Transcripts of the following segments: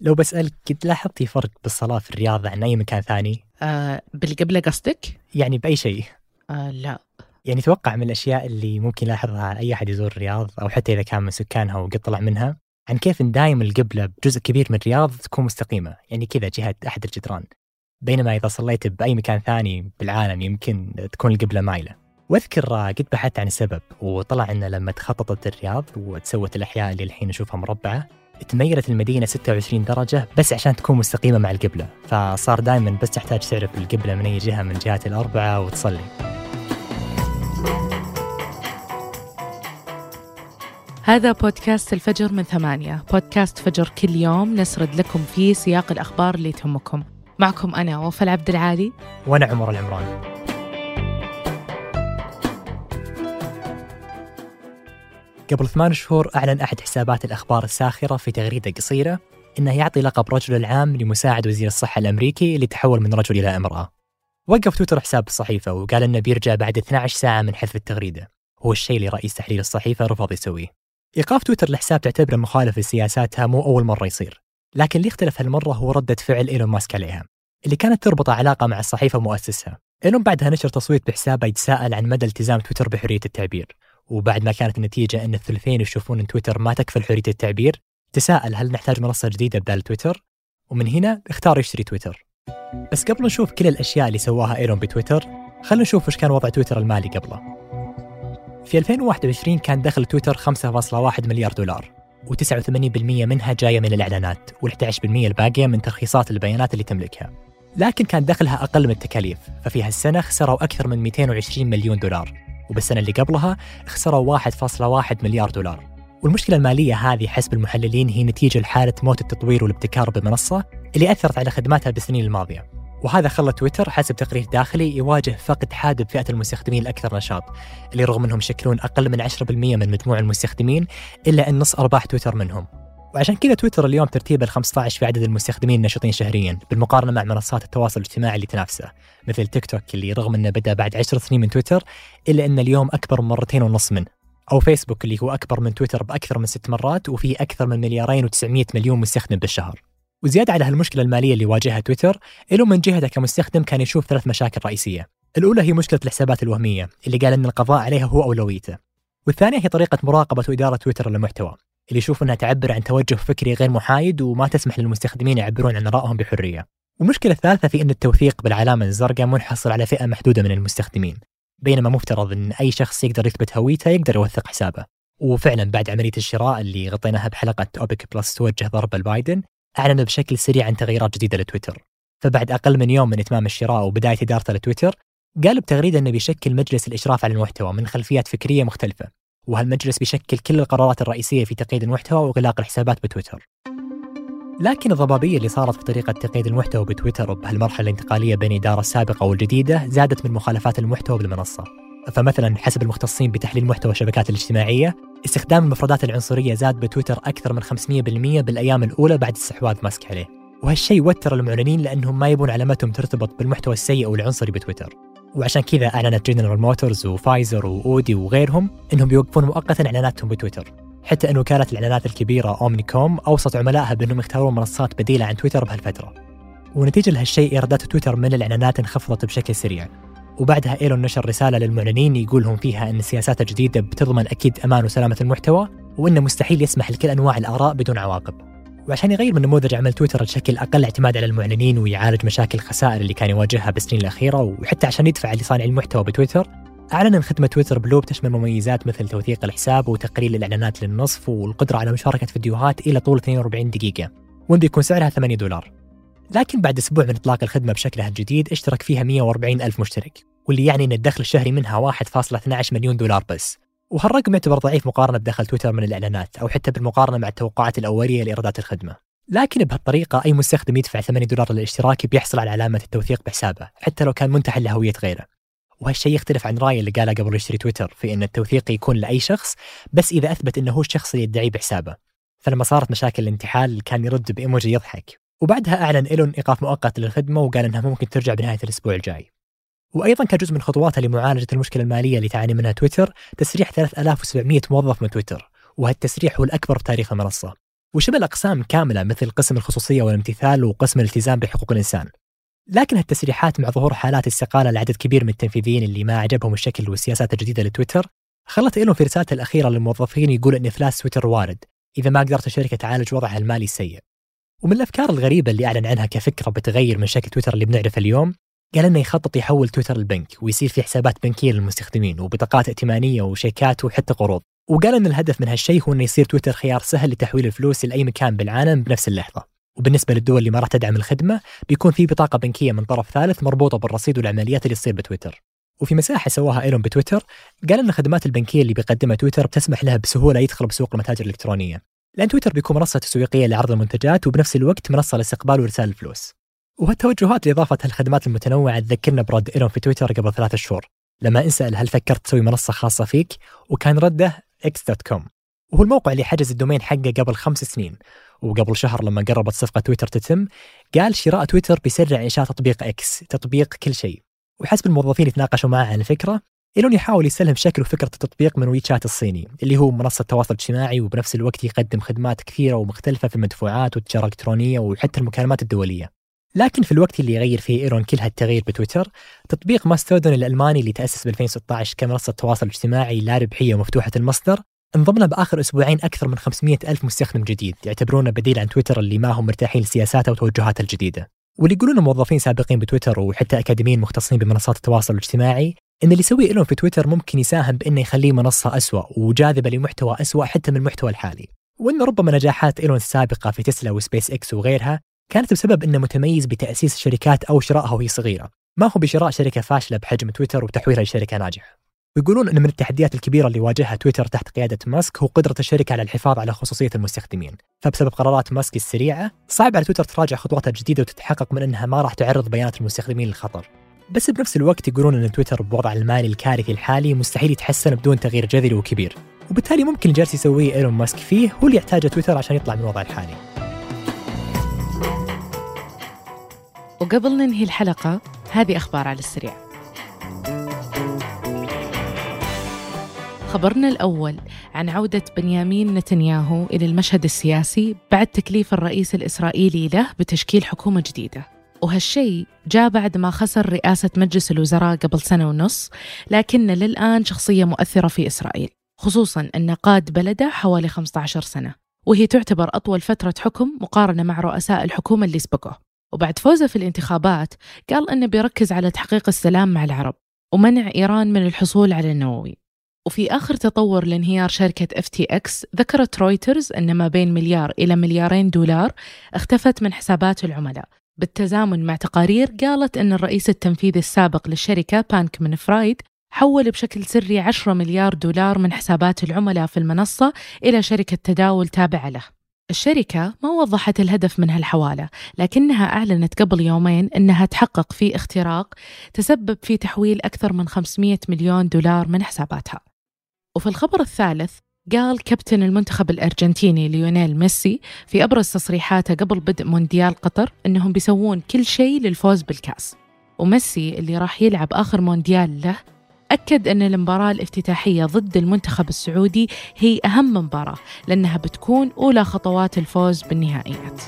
لو بسألك قد لاحظتي فرق بالصلاة في الرياض عن أي مكان ثاني؟ آه باللي قبله قصدك؟ يعني بأي شيء. آه لا. يعني توقع من الأشياء اللي ممكن يلاحظها أي أحد يزور الرياض أو حتى إذا كان من سكانها وقد طلع منها عن كيف إن دايم القبلة بجزء كبير من الرياض تكون مستقيمة. يعني كذا جهة أحد الجدران. بينما إذا صليت بأي مكان ثاني بالعالم يمكن تكون القبلة مايلة. وأذكر قد بحثت عن السبب وطلع ان لما تخططت الرياض وتسوت الأحياء اللي الحين نشوفها مربعة تميلت المدينة 26 درجة بس عشان تكون مستقيمة مع القبلة. فصار دائما بس تحتاج تعرف القبلة من أي جهة من جهات الأربعة وتصلي. هذا بودكاست الفجر من ثمانية. بودكاست فجر كل يوم نسرد لكم فيه سياق الأخبار اللي تهمكم. معكم أنا وفاء عبد العالي. وأنا عمر العمران. قبل ثمان شهور أعلن أحد حسابات الأخبار الساخرة في تغريدة قصيرة إنه يعطي لقب رجل العام لمساعد وزير الصحة الأمريكي اللي تحول من رجل إلى امرأة. وقف تويتر حساب الصحيفة وقال إنه بيرجع بعد 12 ساعة من حذف التغريدة. هو الشيء اللي رئيس تحرير الصحيفة رفض يسويه. إيقاف تويتر الحساب تعتبره مخالف لسياساتها مو أول مرة يصير. لكن اللي اختلف هالمرة هو ردة فعل إيلون ماسك عليها اللي كانت تربط علاقة مع الصحيفة ومؤسسها. إيلون بعدها نشر تصويت بحسابه يتساءل عن مدى التزام تويتر بحرية التعبير. وبعد ما كانت النتيجة أن الثلثين يشوفون أن تويتر ما تكفل حرية التعبير تساءل هل نحتاج منصة جديدة بدال تويتر؟ ومن هنا اختار يشتري تويتر. بس قبل نشوف كل الأشياء اللي سواها إيلون بتويتر خلينا نشوف وش كان وضع تويتر المالي قبله. في 2021 كان دخل تويتر 5.1 مليار دولار و89% منها جاية من الإعلانات وال11% الباقية من ترخيصات البيانات اللي تملكها. لكن كان دخلها أقل من التكاليف ففي هالسنة خسروا أكثر من 220 مليون دولار. وبالسنة اللي قبلها خسروا 1.1 مليار دولار. والمشكلة المالية هذه حسب المحللين هي نتيجة لحالة موت التطوير والابتكار بالمنصة اللي أثرت على خدماتها بالسنين الماضية. وهذا خلى تويتر حسب تقرير داخلي يواجه فقد حاد بفئة المستخدمين الأكثر نشاط اللي رغم أنهم يشكلون أقل من 10% من مجموع المستخدمين إلا أن نص أرباح تويتر منهم. وعشان كذا تويتر اليوم ترتيب ال 15 في عدد المستخدمين النشطين شهريا بالمقارنة مع منصات التواصل الاجتماعي اللي تنافسه مثل تيك توك اللي رغم إنه بدأ بعد 10 سنين من تويتر إلا إن اليوم أكبر مرتين ونص منه أو فيسبوك اللي هو أكبر من تويتر بأكثر من ست مرات وفي أكثر من مليارين و900 مليون مستخدم بالشهر. وزيادة على هالمشكلة المالية اللي واجهها تويتر إلو من جهته كمستخدم كان يشوف ثلاث مشاكل رئيسية. الأولى هي مشكلة الحسابات الوهمية اللي قال إن القضاء عليها هو أولويته. والثانية هي طريقة مراقبة وإدارة تويتر للمحتوى. اللي يشوف إنها تعبر عن توجه فكري غير محايد وما تسمح للمستخدمين يعبرون عن آرائهم بحرية. والمشكلة الثالثة في إن التوثيق بالعلامة الزرقاء منحصر على فئة محدودة من المستخدمين، بينما مفترض إن أي شخص يقدر يثبت هويته يقدر يوثق حسابه. وفعلا بعد عملية الشراء اللي غطيناها بحلقة اوبك بلس توجه ضربه لبايدن، اعلن بشكل سريع عن تغييرات جديدة لتويتر. فبعد أقل من يوم من إتمام الشراء وبداية إدارته لتويتر، قال بتغريدة إنه بيشكل مجلس الإشراف على المحتوى من خلفيات فكرية مختلفة، وهالمجلس بيشكل كل القرارات الرئيسية في تقييد المحتوى وإغلاق الحسابات بتويتر. لكن الضبابية اللي صارت في طريقة تقييد المحتوى بتويتر بهالمرحلة الانتقالية بين الإدارة السابقة والجديدة زادت من مخالفات المحتوى بالمنصة. فمثلا حسب المختصين بتحليل محتوى الشبكات الاجتماعية استخدام المفردات العنصرية زاد بتويتر أكثر من 500% بالأيام الأولى بعد استحواذ ماسك عليه. وهالشيء وتر المعلنين لأنهم ما يبون علامتهم ترتبط بالمحتوى السيء والعنصري بتويتر. وعشان كذا أعلنت جنرال موتورز وفايزر وأودي وغيرهم إنهم بيوقفون مؤقتا إعلاناتهم بتويتر. حتى ان وكاله الإعلانات الكبيرة Omnicom اوصت عملائها بأنهم يختارون منصات بديلة عن تويتر بهالفترة. ونتيجة لهالشيء إيرادات تويتر من الإعلانات انخفضت بشكل سريع. وبعدها إيلون نشر رسالة للمعلنين يقول لهم فيها إن السياسات الجديده بتضمن أكيد أمان وسلامة المحتوى وإنه مستحيل يسمح لكل أنواع الآراء بدون عواقب. وعشان يغير من نموذج عمل تويتر بشكل أقل اعتماد على المعلنين ويعالج مشاكل الخسائر اللي كان يواجهها بالسنين الأخيرة وحتى عشان يدفع لصانع المحتوى بتويتر اعلن ان خدمة تويتر بلو بتشمل مميزات مثل توثيق الحساب وتقليل الإعلانات للنصف والقدرة على مشاركة فيديوهات إلى طول 42 دقيقة وين بيكون سعرها 8 دولار. لكن بعد أسبوع من إطلاق الخدمة بشكلها الجديد اشترك فيها 140 ألف مشترك واللي يعني إن الدخل الشهري منها 1.12 مليون دولار بس. وهالرقم يعتبر ضعيف مقارنة بدخل تويتر من الإعلانات أو حتى بالمقارنة مع التوقعات الأولية لإيرادات الخدمة؟ لكن بهالطريقة أي مستخدم يدفع 8 دولار للاشتراك بيحصل على علامة التوثيق بحسابه حتى لو كان منتحل لهوية غيره. وهالشيء يختلف عن رأي اللي قاله قبل يشتري تويتر في أن التوثيق يكون لأي شخص بس إذا أثبت أنه هو الشخص اللي يدعيه بحسابه. فلما صارت مشاكل الانتحال كان يرد بإيموجي يضحك. وبعدها أعلن إيلون إيقاف مؤقت للخدمة وقال أنها ممكن ترجع بنهاية الأسبوع الجاي. وأيضا كجزء من خطواته لمعالجة المشكلة المالية اللي تعاني منها تويتر تسريح 3700 موظف من تويتر وهالتسريح هو الأكبر في تاريخ المنصة. وشمل أقسام كاملة مثل قسم الخصوصية والامتثال وقسم الالتزام بحقوق الإنسان. لكن هالتسريحات مع ظهور حالات استقالة لعدد كبير من التنفيذيين اللي ما عجبهم الشكل والسياسات الجديدة لتويتر خلت إيلون في رسالته الأخيرة للموظفين يقول أن إفلاس تويتر وارد إذا ما قدرت الشركة تعالج وضعها المالي السيء. ومن الأفكار الغريبة اللي أعلن عنها كفكرة بتغير من شكل تويتر اللي بنعرفه اليوم قال إنه يخطط يحول تويتر لبنك ويصير في حسابات بنكية للمستخدمين وبطاقات ائتمانية وشيكات وحتى قروض. وقال إن الهدف من هالشيء هو إنه يصير تويتر خيار سهل لتحويل الفلوس لأي مكان بالعالم بنفس اللحظة. وبالنسبة للدول اللي ما راح تدعم الخدمة بيكون في بطاقة بنكية من طرف ثالث مربوطة بالرصيد والعمليات اللي تصير بتويتر. وفي مساحة سواها إيلون بتويتر قال إن الخدمات البنكية اللي بيقدمها تويتر بتسمح له بسهولة يدخل بسوق المتاجر الإلكترونية. لأن تويتر بيكون منصة تسويقية لعرض المنتجات وبنفس الوقت منصة لاستقبال وارسال الفلوس. وهالتوجهات لإضافة هالخدمات المتنوعة تذكرنا برد إيلون في تويتر قبل ثلاثة شهور. لما انسأل هل فكرت تسوي منصة خاصة فيك وكان رده x.com وهو الموقع اللي حجز ال domain حقه قبل خمس سنين. وقبل شهر لما قربت صفقة تويتر تتم قال شراء تويتر بيسرع إنشاء تطبيق إكس تطبيق كل شيء. وحسب الموظفين يتناقشوا معه عن الفكرة إيلون يحاول يستلهم شكل وفكرة التطبيق من ويتشات الصيني اللي هو منصة تواصل اجتماعي وبنفس الوقت يقدم خدمات كثيرة ومختلفة في المدفوعات والتجارة الإلكترونية وحتى المكالمات الدولية. لكن في الوقت اللي يغير فيه إيلون كل هالتغيير بتويتر تطبيق ماستودون الألماني اللي تأسس ب 2016 كمنصه تواصل اجتماعي لا ربحية ومفتوحة المصدر انضم له بآخر أسبوعين أكثر من 500 ألف مستخدم جديد يعتبرونه بديل عن تويتر اللي ما هم مرتاحين لسياساته وتوجهاته الجديدة. واللي يقولون موظفين سابقين بتويتر وحتى أكاديميين مختصين بمنصات التواصل الاجتماعي إن اللي يسويه ايلون في تويتر ممكن يساهم بإنه يخليه منصة اسوء وجاذبة لمحتوى اسوء حتى من المحتوى الحالي. وإن ربما نجاحات ايلون السابقة في تسلا وسبيس إكس وغيرها كانت بسبب إنه متميز بتأسيس شركات أو شرائها وهي صغيرة، ما هو بشراء شركة فاشلة بحجم تويتر وتحويلها لشركة ناجحة. ويقولون إن من التحديات الكبيرة اللي واجهها تويتر تحت قيادة ماسك هو قدرة الشركة على الحفاظ على خصوصية المستخدمين، فبسبب قرارات ماسك السريعة صعب على تويتر تراجع خطواتها الجديدة وتتحقق من إنها ما راح تعرض بيانات المستخدمين للخطر. بس بنفس الوقت يقولون إن تويتر بوضع المالي الكارثي الحالي مستحيل يتحسن بدون تغيير جذري وكبير، وبالتالي ممكن اللي جالس يسويه إيلون ماسك فيه هو اللي يحتاجه تويتر عشان يطلع من الوضع الحالي. وقبل ننهي الحلقة هذه أخبار على السريع. خبرنا الأول عن عودة بنيامين نتنياهو إلى المشهد السياسي بعد تكليف الرئيس الإسرائيلي له بتشكيل حكومة جديدة. وهالشيء جاء بعد ما خسر رئاسة مجلس الوزراء قبل سنة ونص لكنه للآن شخصية مؤثرة في إسرائيل خصوصا أنه قاد بلده حوالي 15 سنة. وهي تعتبر أطول فترة حكم مقارنة مع رؤساء الحكومة اللي سبقوه. وبعد فوزه في الانتخابات قال أنه بيركز على تحقيق السلام مع العرب ومنع إيران من الحصول على النووي. وفي آخر تطور لانهيار شركة FTX ذكرت رويترز أن ما بين مليار إلى مليارين دولار اختفت من حسابات العملاء. بالتزامن مع تقارير قالت أن الرئيس التنفيذي السابق للشركة بانكمان فرايد حول بشكل سري 10 مليار دولار من حسابات العملاء في المنصة إلى شركة تداول تابعة له. الشركة ما وضحت الهدف من هالحوالة لكنها أعلنت قبل يومين أنها تحقق في اختراق تسبب في تحويل أكثر من 500 مليون دولار من حساباتها. وفي الخبر الثالث قال كابتن المنتخب الأرجنتيني ليونيل ميسي في أبرز تصريحاته قبل بدء مونديال قطر أنهم بيسوون كل شيء للفوز بالكأس. وميسي اللي راح يلعب آخر مونديال له أكد أن المباراة الافتتاحية ضد المنتخب السعودي هي أهم مباراة لأنها بتكون أولى خطوات الفوز بالنهائيات.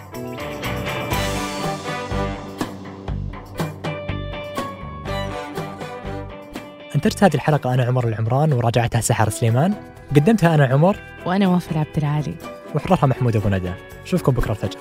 أنتجت هذه الحلقة أنا عمر العمران وراجعتها سحر سليمان. قدمتها أنا عمر. وأنا وفاء عبد العالي. وحررها محمود أبو ندى. أشوفكم بكرة الفجر.